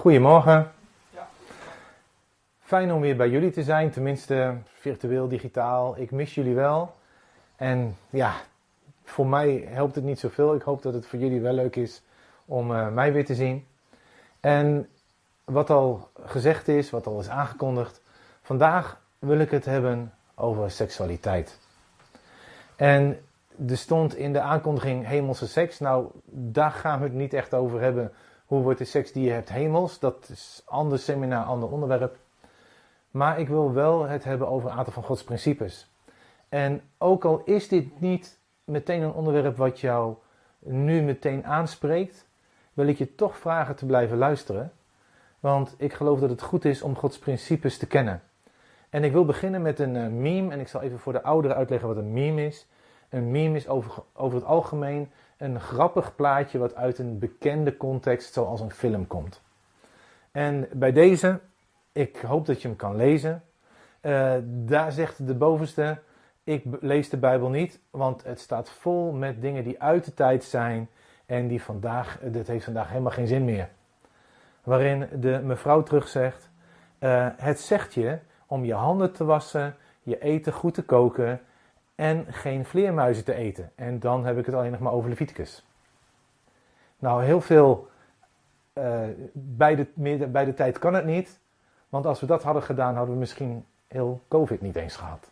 Goedemorgen. Fijn om weer bij jullie te zijn, tenminste virtueel, digitaal. Ik mis jullie wel. En ja, voor mij helpt het niet zoveel. Ik hoop dat het voor jullie wel leuk is om uh, mij weer te zien. En wat al gezegd is, wat al is aangekondigd, vandaag wil ik het hebben over seksualiteit. En er stond in de aankondiging hemelse seks. Nou, daar gaan we het niet echt over hebben. Hoe wordt de seks die je hebt hemels? Dat is ander seminar, ander onderwerp. Maar ik wil wel het hebben over een aantal van Gods principes. En ook al is dit niet meteen een onderwerp wat jou nu meteen aanspreekt, wil ik je toch vragen te blijven luisteren. Want ik geloof dat het goed is om Gods principes te kennen. En ik wil beginnen met een uh, meme. En ik zal even voor de ouderen uitleggen wat een meme is. Een meme is over, over het algemeen een grappig plaatje wat uit een bekende context, zoals een film, komt. En bij deze, ik hoop dat je hem kan lezen. Uh, daar zegt de bovenste: Ik lees de Bijbel niet, want het staat vol met dingen die uit de tijd zijn en die vandaag, dit heeft vandaag helemaal geen zin meer. Waarin de mevrouw terugzegt: uh, Het zegt je om je handen te wassen, je eten goed te koken en geen vleermuizen te eten. En dan heb ik het alleen nog maar over Leviticus. Nou, heel veel uh, bij, de, bij de tijd kan het niet. Want als we dat hadden gedaan, hadden we misschien heel COVID niet eens gehad.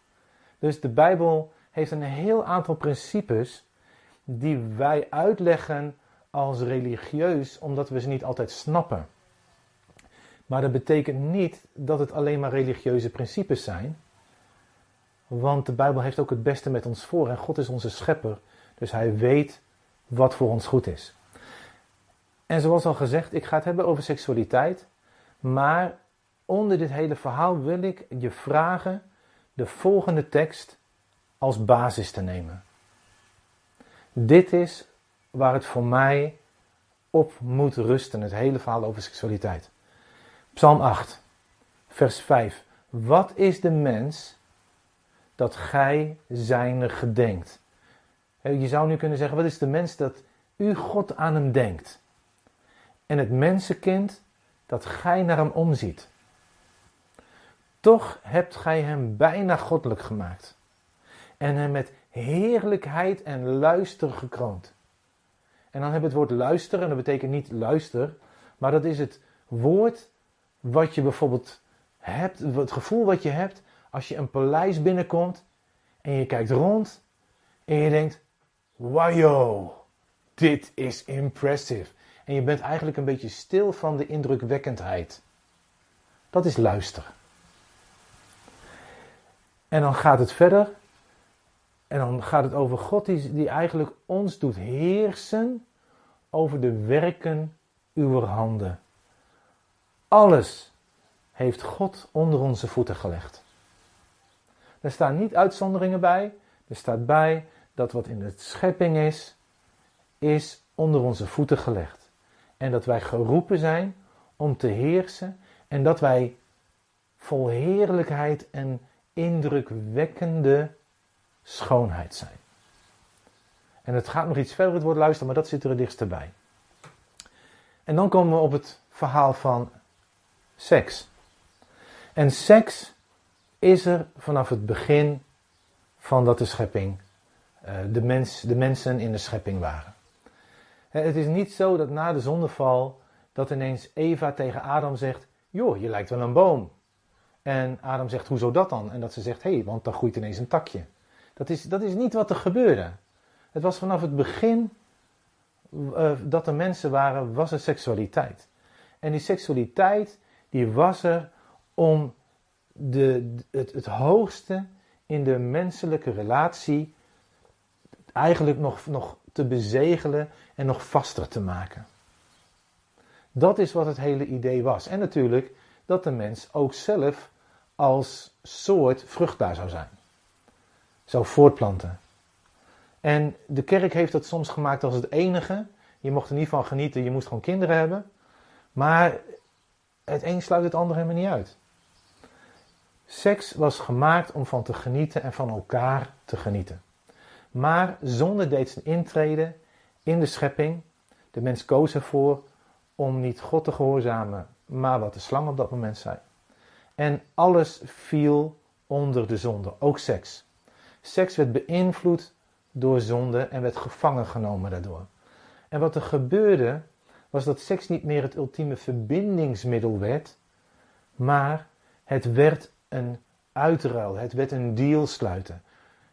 Dus de Bijbel heeft een heel aantal principes die wij uitleggen als religieus, omdat we ze niet altijd snappen. Maar dat betekent niet dat het alleen maar religieuze principes zijn. Want de Bijbel heeft ook het beste met ons voor en God is onze schepper. Dus hij weet wat voor ons goed is. En zoals al gezegd, ik ga het hebben over seksualiteit. Maar onder dit hele verhaal wil ik je vragen de volgende tekst als basis te nemen. Dit is waar het voor mij op moet rusten, het hele verhaal over seksualiteit. Psalm 8, vers 5. Wat is de mens dat gij zijne gedenkt? Je zou nu kunnen zeggen, wat is de mens dat u God aan hem denkt? En het mensenkind dat gij naar hem omziet. Toch hebt gij hem bijna goddelijk gemaakt. En hem met heerlijkheid en luister gekroond. En dan we het woord luisteren, en dat betekent niet luister, maar dat is het woord wat je bijvoorbeeld hebt, het gevoel wat je hebt als je een paleis binnenkomt en je kijkt rond en je denkt, wow, dit is impressive. En je bent eigenlijk een beetje stil van de indrukwekkendheid. Dat is luisteren. En dan gaat het verder. En dan gaat het over God die, die eigenlijk ons doet heersen over de werken uw handen. Alles heeft God onder onze voeten gelegd. Er staan niet uitzonderingen bij. Er staat bij dat wat in de schepping is, is onder onze voeten gelegd. En dat wij geroepen zijn om te heersen en dat wij vol heerlijkheid en indrukwekkende schoonheid zijn. En het gaat nog iets verder het woord luisteren, maar dat zit er het dichtst bij. En dan komen we op het verhaal van seks. En seks is er vanaf het begin van dat de schepping, eh, de, mens, de mensen in de schepping waren. Het is niet zo dat na de zondeval dat ineens Eva tegen Adam zegt: Joh, je lijkt wel een boom. En Adam zegt: Hoezo dat dan? En dat ze zegt: Hé, hey, want dan groeit ineens een takje. Dat is, dat is niet wat er gebeurde. Het was vanaf het begin uh, dat er mensen waren, was er seksualiteit. En die seksualiteit, die was er om de, het, het hoogste in de menselijke relatie eigenlijk nog, nog te bezegelen en nog vaster te maken. Dat is wat het hele idee was. En natuurlijk dat de mens ook zelf als soort vruchtbaar zou zijn. Zou voortplanten. En de kerk heeft dat soms gemaakt als het enige. Je mocht er niet van genieten, je moest gewoon kinderen hebben. Maar het een sluit het ander helemaal niet uit. Seks was gemaakt om van te genieten en van elkaar te genieten. Maar zonde deed zijn intrede in de schepping. De mens koos ervoor om niet God te gehoorzamen, maar wat de slang op dat moment zei. En alles viel onder de zonde, ook seks. Seks werd beïnvloed door zonde en werd gevangen genomen daardoor. En wat er gebeurde, was dat seks niet meer het ultieme verbindingsmiddel werd, maar het werd een uitruil, het werd een deal sluiten.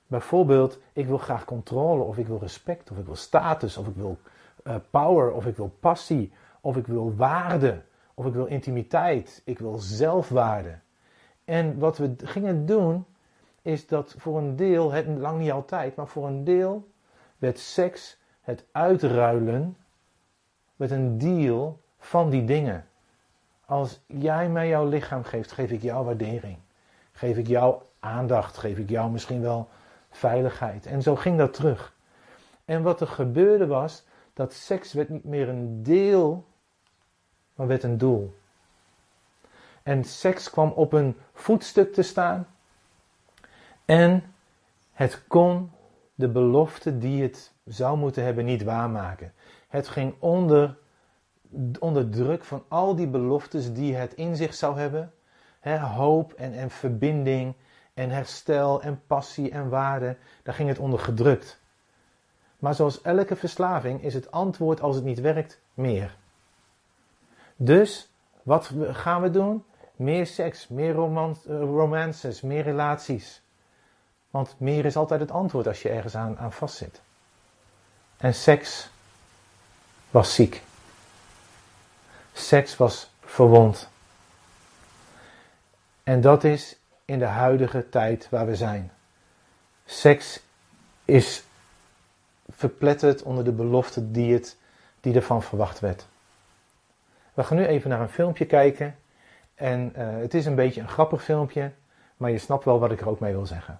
Bijvoorbeeld, ik wil graag controle, of ik wil respect, of ik wil status, of ik wil uh, power, of ik wil passie, of ik wil waarde, of ik wil intimiteit, ik wil zelfwaarde. En wat we gingen doen, is dat voor een deel, het, lang niet altijd, maar voor een deel werd seks het uitruilen met een deal van die dingen. Als jij mij jouw lichaam geeft, geef ik jou waardering. Geef ik jou aandacht, geef ik jou misschien wel veiligheid. En zo ging dat terug. En wat er gebeurde was dat seks werd niet meer een deel, maar werd een doel. En seks kwam op een voetstuk te staan. En het kon de belofte die het zou moeten hebben niet waarmaken. Het ging onder, onder druk van al die beloftes die het in zich zou hebben. Hoop en, en verbinding en herstel en passie en waarde. Daar ging het onder gedrukt. Maar zoals elke verslaving is het antwoord als het niet werkt meer. Dus wat gaan we doen? Meer seks, meer eh, romances, meer relaties. Want meer is altijd het antwoord als je ergens aan, aan vastzit. En seks was ziek. Seks was verwond. En dat is in de huidige tijd waar we zijn. Seks is verpletterd onder de belofte die, het, die ervan verwacht werd. We gaan nu even naar een filmpje kijken. En uh, het is een beetje een grappig filmpje, maar je snapt wel wat ik er ook mee wil zeggen.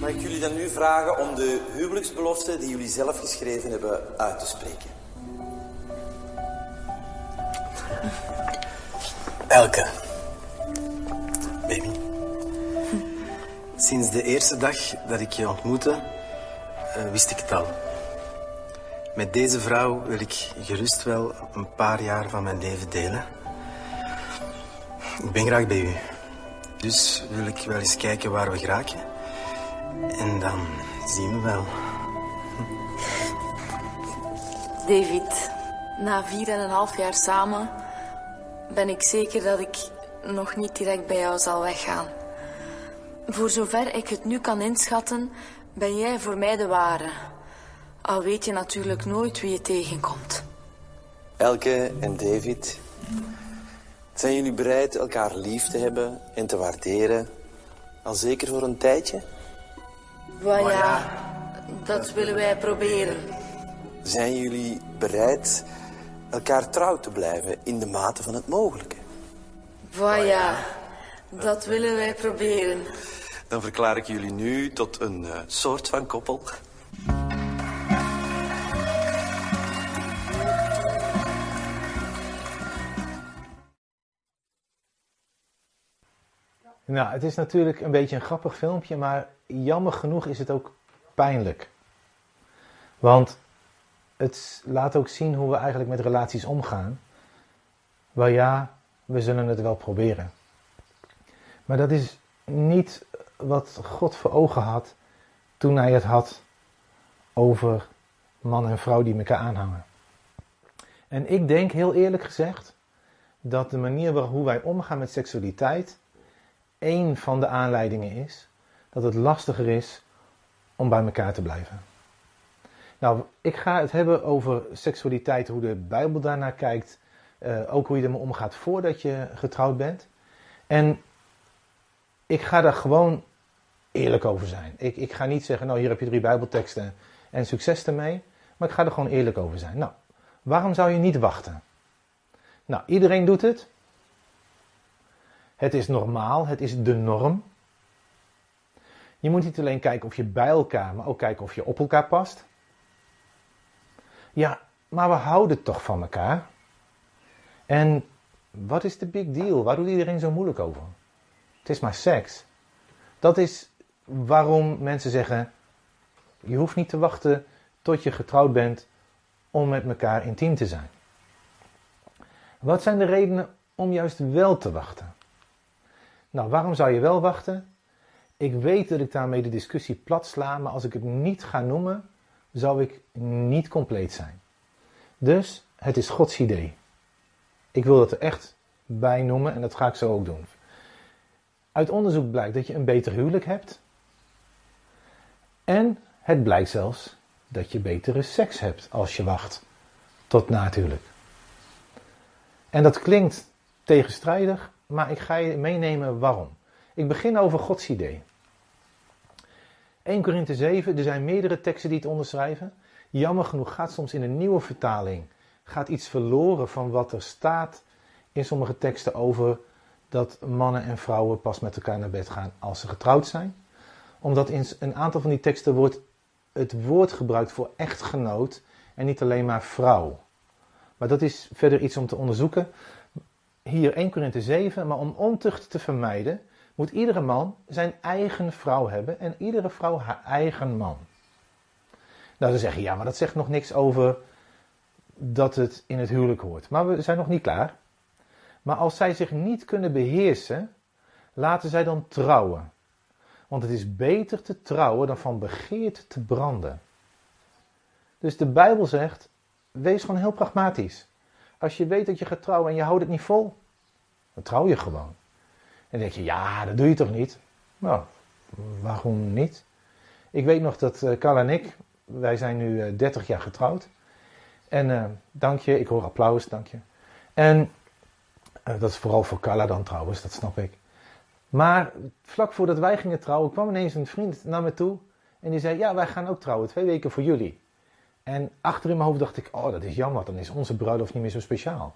Mag ik jullie dan nu vragen om de huwelijksbelofte die jullie zelf geschreven hebben uit te spreken? Elke. Sinds de eerste dag dat ik je ontmoette, uh, wist ik het al. Met deze vrouw wil ik gerust wel een paar jaar van mijn leven delen. Ik ben graag bij u. Dus wil ik wel eens kijken waar we geraken. En dan zien we wel. David, na vier en een half jaar samen ben ik zeker dat ik nog niet direct bij jou zal weggaan. Voor zover ik het nu kan inschatten, ben jij voor mij de ware. Al weet je natuurlijk nooit wie je tegenkomt. Elke en David, zijn jullie bereid elkaar lief te hebben en te waarderen? Al zeker voor een tijdje? Well, ja, dat willen wij proberen. Zijn jullie bereid elkaar trouw te blijven in de mate van het mogelijke? Well, ja, dat willen wij proberen. Dan verklaar ik jullie nu tot een uh, soort van koppel. Nou, het is natuurlijk een beetje een grappig filmpje, maar jammer genoeg is het ook pijnlijk. Want het laat ook zien hoe we eigenlijk met relaties omgaan. Wel ja, we zullen het wel proberen. Maar dat is niet wat God voor ogen had toen hij het had over man en vrouw die elkaar aanhangen. En ik denk heel eerlijk gezegd dat de manier waarop wij omgaan met seksualiteit één van de aanleidingen is dat het lastiger is om bij elkaar te blijven. Nou, ik ga het hebben over seksualiteit, hoe de Bijbel daarnaar kijkt, uh, ook hoe je ermee omgaat voordat je getrouwd bent. En ik ga daar gewoon eerlijk over zijn. Ik, ik ga niet zeggen, nou hier heb je drie Bijbelteksten en succes ermee, maar ik ga er gewoon eerlijk over zijn. Nou, waarom zou je niet wachten? Nou, iedereen doet het. Het is normaal, het is de norm. Je moet niet alleen kijken of je bij elkaar, maar ook kijken of je op elkaar past. Ja, maar we houden toch van elkaar. En wat is de big deal? Waar doet iedereen zo moeilijk over? Het is maar seks. Dat is waarom mensen zeggen: je hoeft niet te wachten tot je getrouwd bent om met elkaar intiem te zijn. Wat zijn de redenen om juist wel te wachten? Nou, waarom zou je wel wachten? Ik weet dat ik daarmee de discussie plat sla, maar als ik het niet ga noemen, zou ik niet compleet zijn. Dus het is Gods idee. Ik wil dat er echt bij noemen en dat ga ik zo ook doen. Uit onderzoek blijkt dat je een beter huwelijk hebt. En het blijkt zelfs dat je betere seks hebt als je wacht tot na het huwelijk. En dat klinkt tegenstrijdig, maar ik ga je meenemen waarom. Ik begin over Gods idee. 1 Korinthe 7, er zijn meerdere teksten die het onderschrijven. Jammer genoeg gaat soms in een nieuwe vertaling gaat iets verloren van wat er staat in sommige teksten over dat mannen en vrouwen pas met elkaar naar bed gaan als ze getrouwd zijn. Omdat in een aantal van die teksten wordt het woord gebruikt voor echtgenoot en niet alleen maar vrouw. Maar dat is verder iets om te onderzoeken. Hier 1 Korinthe 7, maar om ontucht te vermijden, moet iedere man zijn eigen vrouw hebben en iedere vrouw haar eigen man. Nou, dan zeg je, ja, maar dat zegt nog niks over dat het in het huwelijk hoort. Maar we zijn nog niet klaar. Maar als zij zich niet kunnen beheersen, laten zij dan trouwen. Want het is beter te trouwen dan van begeerd te branden. Dus de Bijbel zegt, wees gewoon heel pragmatisch. Als je weet dat je gaat trouwen en je houdt het niet vol, dan trouw je gewoon. En dan denk je, ja, dat doe je toch niet? Nou, waarom niet? Ik weet nog dat uh, Carla en ik, wij zijn nu uh, eh, 30 jaar getrouwd. En uh, dank je, ik hoor applaus, dank je. En dat is vooral voor Carla dan trouwens, dat snap ik. Maar vlak voordat wij gingen trouwen, kwam ineens een vriend naar me toe. En die zei, ja, wij gaan ook trouwen, twee weken voor jullie. En achter in mijn hoofd dacht ik, oh, dat is jammer, dan is onze bruiloft niet meer zo speciaal.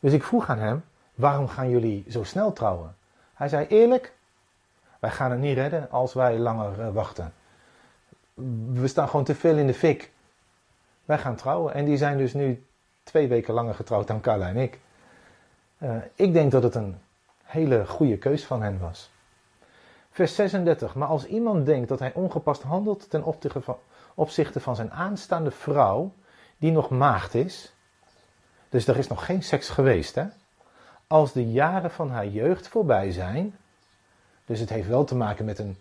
Dus ik vroeg aan hem, waarom gaan jullie zo snel trouwen? Hij zei, eerlijk, wij gaan het niet redden als wij langer uh, wachten. We staan gewoon te veel in de fik. Wij gaan trouwen. En die zijn dus nu twee weken langer getrouwd dan Carla en ik. Uh, ik denk dat het een hele goede keus van hen was. Vers 36. Maar als iemand denkt dat hij ongepast handelt ten opzichte van, opzichte van zijn aanstaande vrouw, die nog maagd is. Dus er is nog geen seks geweest, hè? Als de jaren van haar jeugd voorbij zijn. Dus het heeft wel te maken met een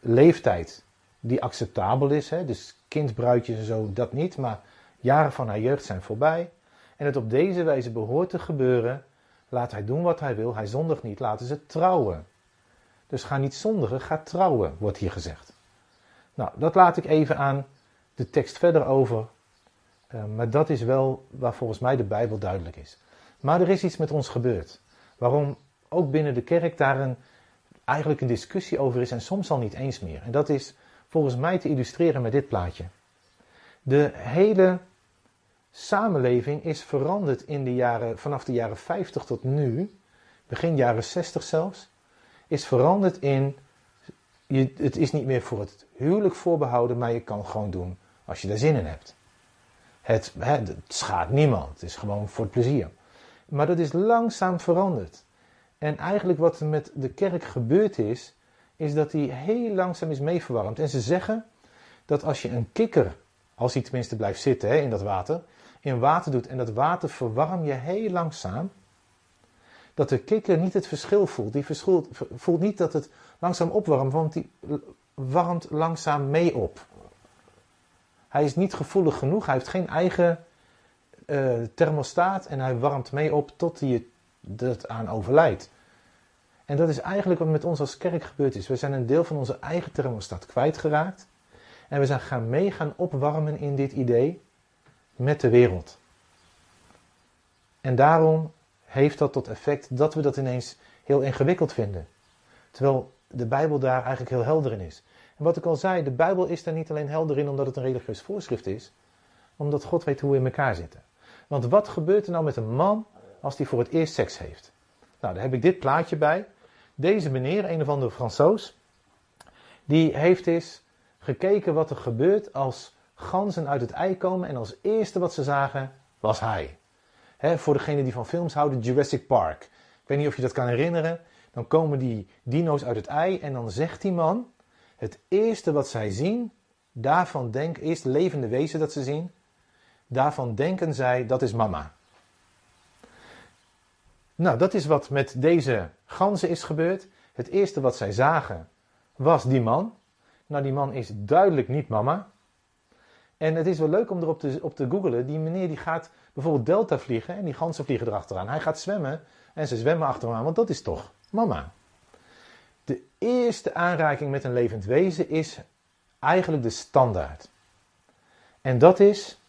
leeftijd die acceptabel is. Hè? Dus kindbruidjes en zo, dat niet. Maar jaren van haar jeugd zijn voorbij. En het op deze wijze behoort te gebeuren. Laat hij doen wat hij wil. Hij zondigt niet. Laten ze trouwen. Dus ga niet zondigen, ga trouwen, wordt hier gezegd. Nou, dat laat ik even aan de tekst verder over. Uh, maar dat is wel waar volgens mij de Bijbel duidelijk is. Maar er is iets met ons gebeurd. Waarom ook binnen de kerk daar een, eigenlijk een discussie over is en soms al niet eens meer. En dat is volgens mij te illustreren met dit plaatje. De hele samenleving is veranderd in de jaren, vanaf de jaren 50 tot nu, begin jaren 60 zelfs, is veranderd in, je, het is niet meer voor het huwelijk voorbehouden, maar je kan gewoon doen als je daar zin in hebt. Het, het, schaadt niemand, het is gewoon voor het plezier. Maar dat is langzaam veranderd. En eigenlijk wat er met de kerk gebeurd is, is dat die heel langzaam is meeverwarmd. En ze zeggen dat als je een kikker, als hij tenminste blijft zitten in dat water, in water doet en dat water verwarm je heel langzaam, dat de kikker niet het verschil voelt. Die voelt niet dat het langzaam opwarmt, want die warmt langzaam mee op. Hij is niet gevoelig genoeg, hij heeft geen eigen uh, thermostaat en hij warmt mee op tot hij het aan overlijdt. En dat is eigenlijk wat met ons als kerk gebeurd is. We zijn een deel van onze eigen thermostaat kwijtgeraakt. En we zijn gaan mee gaan opwarmen in dit idee met de wereld. En daarom heeft dat tot effect dat we dat ineens heel ingewikkeld vinden. Terwijl de Bijbel daar eigenlijk heel helder in is. En wat ik al zei, de Bijbel is daar niet alleen helder in omdat het een religieus voorschrift is, omdat God weet hoe we in elkaar zitten. Want wat gebeurt er nou met een man als hij voor het eerst seks heeft? Nou, daar heb ik dit plaatje bij. Deze meneer, een of andere Fransoos, die heeft eens gekeken wat er gebeurt als ganzen uit het ei komen en als eerste wat ze zagen was hij. voor degenen die van films houden, Jurassic Park. Ik weet niet of je dat kan herinneren. Dan komen die dino's uit het ei en dan zegt die man, het eerste wat zij zien, daarvan denk, eerst levende wezen dat ze zien, daarvan denken zij dat is mama. Nou, dat is wat met deze ganzen is gebeurd. Het eerste wat zij zagen was die man. Nou, die man is duidelijk niet mama. En het is wel leuk om erop te, op te googelen. Die meneer die gaat bijvoorbeeld delta vliegen en die ganzen vliegen erachteraan. Hij gaat zwemmen en ze zwemmen achteraan, want dat is toch mama. De eerste aanraking met een levend wezen is eigenlijk de standaard. En dat is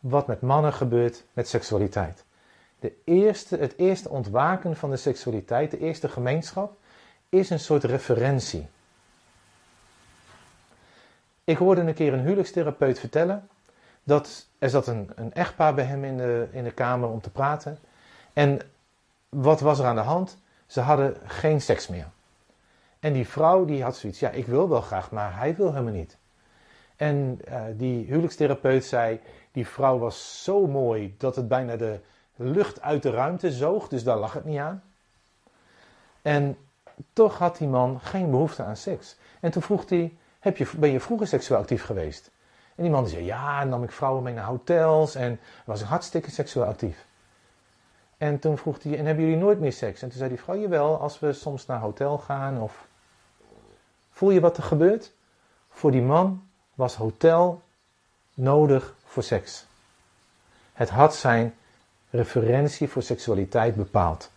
wat met mannen gebeurt met seksualiteit. De eerste, het eerste ontwaken van de seksualiteit, de eerste gemeenschap, is een soort referentie. Ik hoorde een keer een huwelijkstherapeut vertellen dat er zat een, een echtpaar bij hem in de, in de kamer om te praten. En wat was er aan de hand? Ze hadden geen seks meer. En die vrouw die had zoiets, ja ik wil wel graag, maar hij wil helemaal niet. En uh, die huwelijkstherapeut zei, die vrouw was zo mooi dat het bijna de lucht uit de ruimte zoog, dus daar lag het niet aan. En toch had die man geen behoefte aan seks. En toen vroeg hij, heb je, ben je vroeger seksueel actief geweest? En die man zei, ja, nam ik vrouwen mee naar hotels en was ik hartstikke seksueel actief. En toen vroeg hij, en hebben jullie nooit meer seks? En toen zei die vrouw, jawel, als we soms naar hotel gaan of... Voel je wat er gebeurt? Voor die man was hotel nodig voor seks. Het had zijn referentie voor seksualiteit bepaald.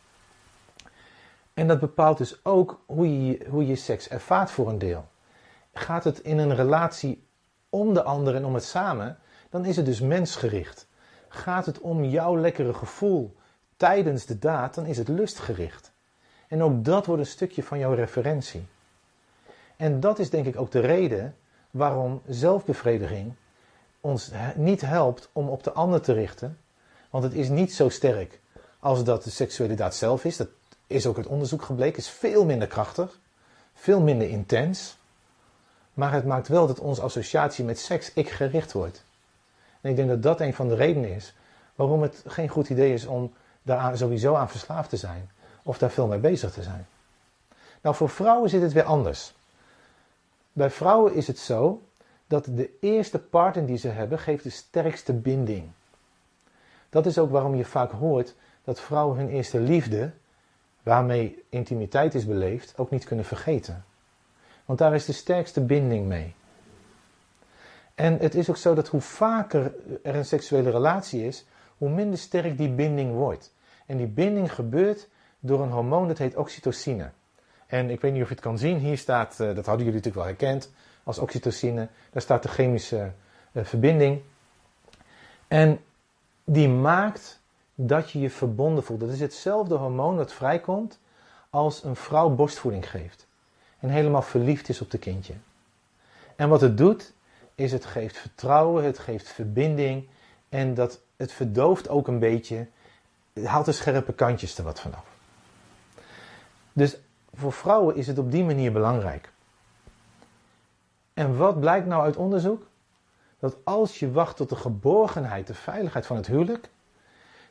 En dat bepaalt dus ook hoe je, hoe je seks ervaart voor een deel. Gaat het in een relatie om de ander en om het samen, dan is het dus mensgericht. Gaat het om jouw lekkere gevoel tijdens de daad, dan is het lustgericht. En ook dat wordt een stukje van jouw referentie. En dat is denk ik ook de reden waarom zelfbevrediging ons niet helpt om op de ander te richten. Want het is niet zo sterk als dat de seksuele daad zelf is. Dat is ook het onderzoek gebleken. is veel minder krachtig, veel minder intens. Maar het maakt wel dat onze associatie met seks ik gericht wordt. En ik denk dat dat een van de redenen is waarom het geen goed idee is om daar sowieso aan verslaafd te zijn. Of daar veel mee bezig te zijn. Nou, voor vrouwen zit het weer anders. Bij vrouwen is het zo dat de eerste partner die ze hebben geeft de sterkste binding. Dat is ook waarom je vaak hoort dat vrouwen hun eerste liefde, waarmee intimiteit is beleefd, ook niet kunnen vergeten. Want daar is de sterkste binding mee. En het is ook zo dat hoe vaker er een seksuele relatie is, hoe minder sterk die binding wordt. En die binding gebeurt door een hormoon dat heet oxytocine. En ik weet niet of je het kan zien, hier staat, eh, dat hadden jullie natuurlijk wel herkend, als oxytocine. Daar staat de chemische uh, verbinding. En die maakt dat je je verbonden voelt. Dat is hetzelfde hormoon dat vrijkomt als een vrouw borstvoeding geeft. En helemaal verliefd is op de kindje. En wat het doet, is het geeft vertrouwen, het geeft verbinding. En dat, het verdooft ook een beetje, het haalt de scherpe kantjes er wat vanaf. Dus voor vrouwen is het op die manier belangrijk. En wat blijkt nou uit onderzoek? Dat als je wacht tot de geborgenheid, de veiligheid van het huwelijk,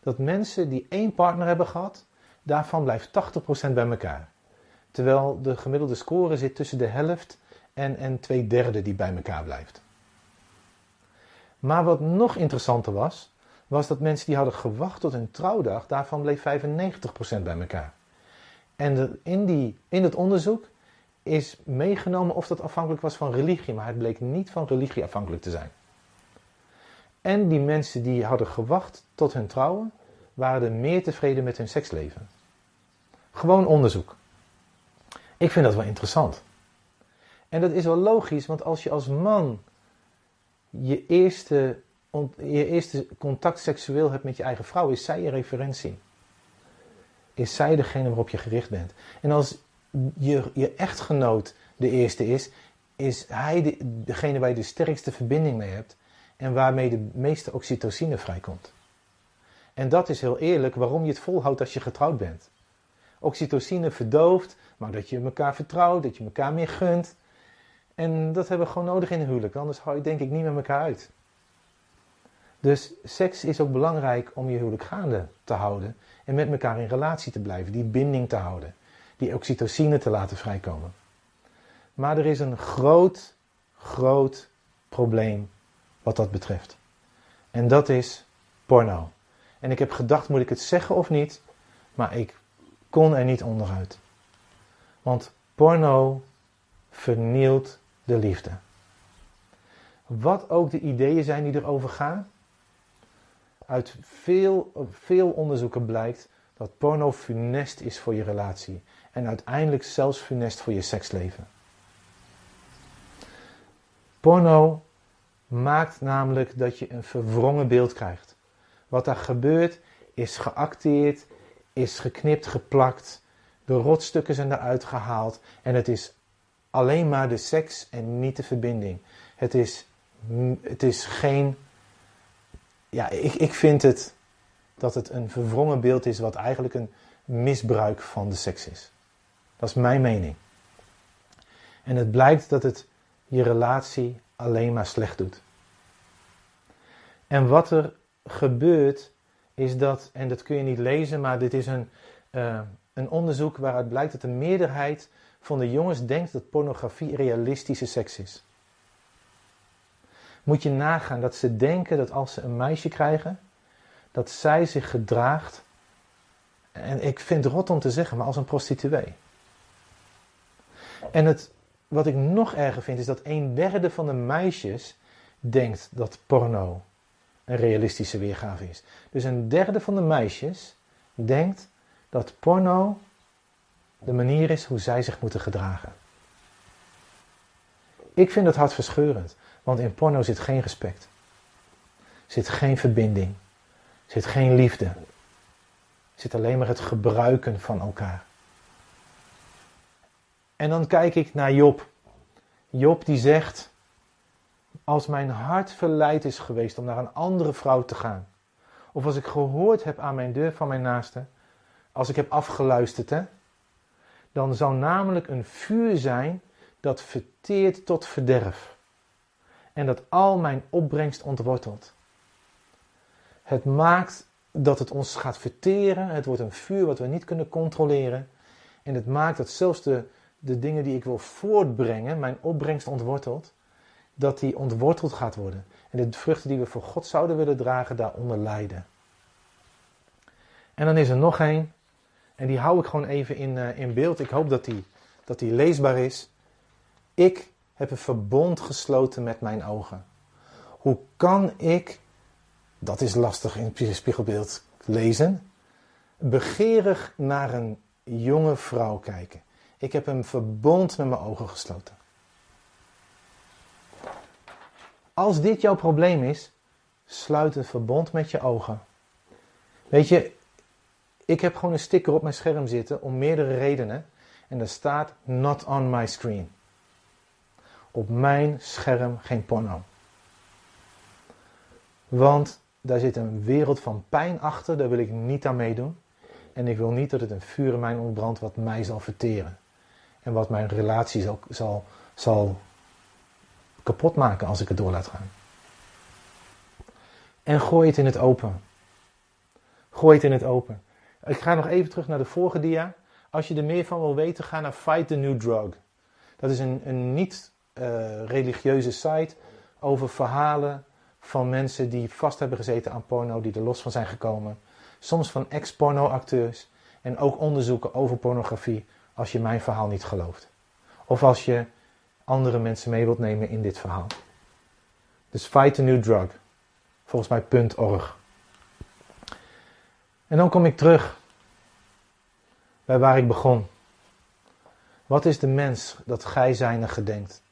dat mensen die één partner hebben gehad, daarvan blijft 80% bij elkaar. Terwijl de gemiddelde score zit tussen de helft en, en twee derde die bij elkaar blijft. Maar wat nog interessanter was, was dat mensen die hadden gewacht tot hun trouwdag, daarvan bleef 95% bij elkaar. En in, die, in het onderzoek is meegenomen of dat afhankelijk was van religie, maar het bleek niet van religie afhankelijk te zijn. En die mensen die hadden gewacht tot hun trouwen, waren meer tevreden met hun seksleven. Gewoon onderzoek. Ik vind dat wel interessant. En dat is wel logisch, want als je als man je eerste, je eerste contact seksueel hebt met je eigen vrouw, is zij je referentie is zij degene waarop je gericht bent. En als je, je echtgenoot de eerste is, is hij de, degene waar je de sterkste verbinding mee hebt en waarmee de meeste oxytocine vrijkomt. En dat is heel eerlijk waarom je het volhoudt als je getrouwd bent. Oxytocine verdooft, maar dat je elkaar vertrouwt, dat je elkaar meer gunt. En dat hebben we gewoon nodig in een huwelijk, anders hou je denk ik niet met elkaar uit. Dus seks is ook belangrijk om je huwelijk gaande te houden en met elkaar in relatie te blijven, die binding te houden, die oxytocine te laten vrijkomen. Maar er is een groot, groot probleem wat dat betreft. En dat is porno. En ik heb gedacht, moet ik het zeggen of niet? Maar ik kon er niet onderuit. Want porno vernielt de liefde. Wat ook de ideeën zijn die erover gaan. Uit veel, veel onderzoeken blijkt dat porno funest is voor je relatie. En uiteindelijk zelfs funest voor je seksleven. Porno maakt namelijk dat je een verwrongen beeld krijgt. Wat daar gebeurt is geacteerd, is geknipt, geplakt. De rotstukken zijn eruit gehaald. En het is alleen maar de seks en niet de verbinding. Het is, het is geen. Ja, ik, ik vind het dat het een verwrongen beeld is wat eigenlijk een misbruik van de seks is. Dat is mijn mening. En het blijkt dat het je relatie alleen maar slecht doet. En wat er gebeurt is dat, en dat kun je niet lezen, maar dit is een, uh, een onderzoek waaruit blijkt dat de meerderheid van de jongens denkt dat pornografie realistische seks is. Moet je nagaan dat ze denken dat als ze een meisje krijgen, dat zij zich gedraagt, en ik vind het rot om te zeggen, maar als een prostituee. En het, wat ik nog erger vind, is dat een derde van de meisjes denkt dat porno een realistische weergave is. Dus een derde van de meisjes denkt dat porno de manier is hoe zij zich moeten gedragen. Ik vind het hartverscheurend, want in porno zit geen respect. Zit geen verbinding. Zit geen liefde. Zit alleen maar het gebruiken van elkaar. En dan kijk ik naar Job. Job die zegt: Als mijn hart verleid is geweest om naar een andere vrouw te gaan, of als ik gehoord heb aan mijn deur van mijn naaste, als ik heb afgeluisterd, hè, dan zou namelijk een vuur zijn dat verteert tot verderf. En dat al mijn opbrengst ontwortelt. Het maakt dat het ons gaat verteren. Het wordt een vuur wat we niet kunnen controleren. En het maakt dat zelfs de, de dingen die ik wil voortbrengen, mijn opbrengst ontwortelt, dat die ontworteld gaat worden. En de vruchten die we voor God zouden willen dragen, daaronder lijden. En dan is er nog één. En die hou ik gewoon even in, uh, in beeld. Ik hoop dat die, dat die leesbaar is. Ik heb een verbond gesloten met mijn ogen. Hoe kan ik, dat is lastig in het spiegelbeeld lezen, begeerig naar een jonge vrouw kijken? Ik heb een verbond met mijn ogen gesloten. Als dit jouw probleem is, sluit een verbond met je ogen. Weet je, ik heb gewoon een sticker op mijn scherm zitten om meerdere redenen. En daar staat not on my screen. Op mijn scherm geen porno. Want daar zit een wereld van pijn achter, daar wil ik niet aan meedoen. En ik wil niet dat het een vuur in mij ontbrandt wat mij zal verteren. En wat mijn relatie zal, zal, zal kapot maken als ik het door laat gaan. En gooi het in het open. Gooi het in het open. Ik ga nog even terug naar de vorige dia. Als je er meer van wil weten, ga naar Fight the New Drug. Dat is een, een niet-religieuze site over verhalen van mensen die vast hebben gezeten aan porno, die er los van zijn gekomen. Soms van ex-porno-acteurs. En ook onderzoeken over pornografie als je mijn verhaal niet gelooft. Of als je andere mensen mee wilt nemen in dit verhaal. Dus Fight the New Drug. Volgens mij .org. En dan kom ik terug bij waar ik begon. Wat is de mens dat gij zijner gedenkt?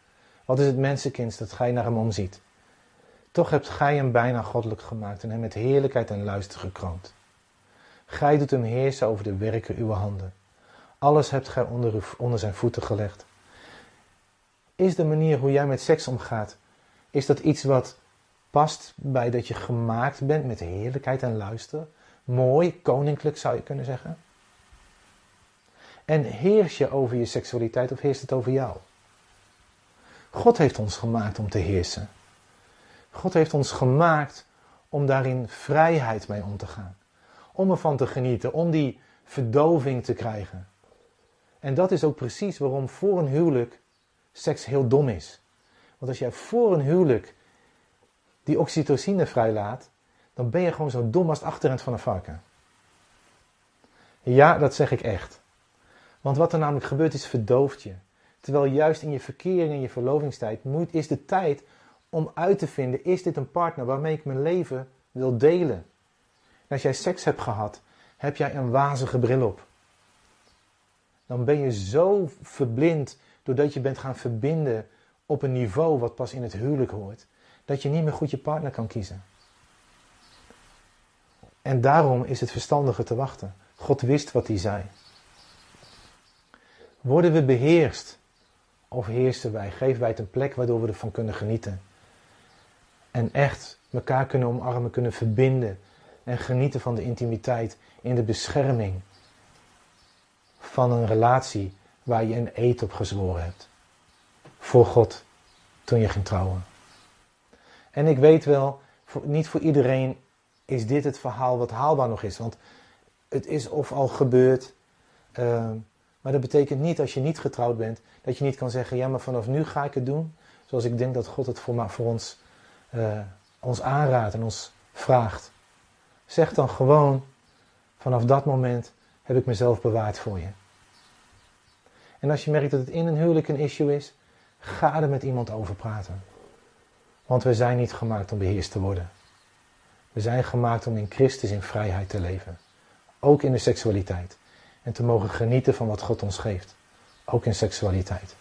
Wat is het mensenkind dat gij naar hem omziet? Toch hebt gij hem bijna goddelijk gemaakt en hem met heerlijkheid en luister gekroond. Gij doet hem heersen over de werken uw handen. Alles hebt gij onder, onder zijn voeten gelegd. Is de manier hoe jij met seks omgaat, is dat iets wat past bij dat je gemaakt bent met heerlijkheid en luister? Mooi, koninklijk zou je kunnen zeggen. En heers je over je seksualiteit of heerst het over jou? God heeft ons gemaakt om te heersen. God heeft ons gemaakt om daarin vrijheid mee om te gaan. Om ervan te genieten, om die verdoving te krijgen. En dat is ook precies waarom voor een huwelijk seks heel dom is. Want als jij voor een huwelijk die oxytocine vrijlaat, dan ben je gewoon zo dom als het achterend van een varken. Ja, dat zeg ik echt. Want wat er namelijk gebeurt is verdooft je. Terwijl juist in je verkering en je verlovingstijd moet, is de tijd om uit te vinden, is dit een partner waarmee ik mijn leven wil delen? En als jij seks hebt gehad, heb jij een wazige bril op. Dan ben je zo verblind doordat je bent gaan verbinden op een niveau wat pas in het huwelijk hoort, dat je niet meer goed je partner kan kiezen. En daarom is het verstandiger te wachten. God wist wat hij zei. Worden we beheerst of heersen wij? Geven wij het een plek waardoor we ervan kunnen genieten? En echt elkaar kunnen omarmen, kunnen verbinden en genieten van de intimiteit in de bescherming van een relatie waar je een eed op gezworen hebt. Voor God toen je ging trouwen. En ik weet wel, niet voor iedereen is dit het verhaal wat haalbaar nog is. Want het is of al gebeurd. Ehm, maar dat betekent niet als je niet getrouwd bent, dat je niet kan zeggen, ja maar vanaf nu ga ik het doen. Zoals ik denk dat God het voor, voor ons, uh, ons aanraadt en ons vraagt. Zeg dan gewoon, vanaf dat moment heb ik mezelf bewaard voor je. En als je merkt dat het in een huwelijk een issue is, ga er met iemand over praten. Want we zijn niet gemaakt om beheerst te worden. We zijn gemaakt om in Christus in vrijheid te leven. Ook in de seksualiteit. En te mogen genieten van wat God ons geeft. Ook in seksualiteit.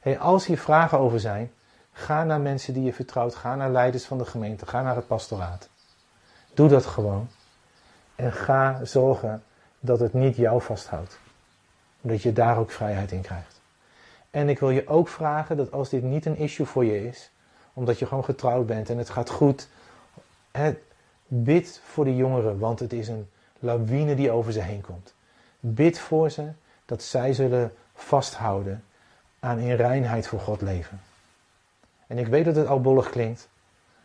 Hey, als hier vragen over zijn, ga naar mensen die je vertrouwt. Ga naar leiders van de gemeente. Ga naar het pastoraat. Doe dat gewoon. En ga zorgen dat het niet jou vasthoudt. Omdat je daar ook vrijheid in krijgt. En ik wil je ook vragen dat als dit niet een issue voor je is, omdat je gewoon getrouwd bent en het gaat goed, hè, bid voor de jongeren, want het is een lawine die over ze heen komt. Bid voor ze dat zij zullen vasthouden aan in reinheid voor God leven. En ik weet dat het al bollig klinkt,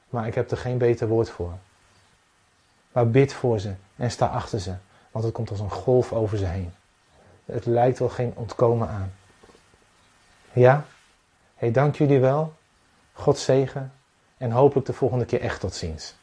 maar ik heb er geen beter woord voor. Maar bid voor ze en sta achter ze, want het komt als een golf over ze heen. Het lijkt wel geen ontkomen aan. Ja? Hey, dank jullie wel. God zegen en hopelijk de volgende keer echt tot ziens.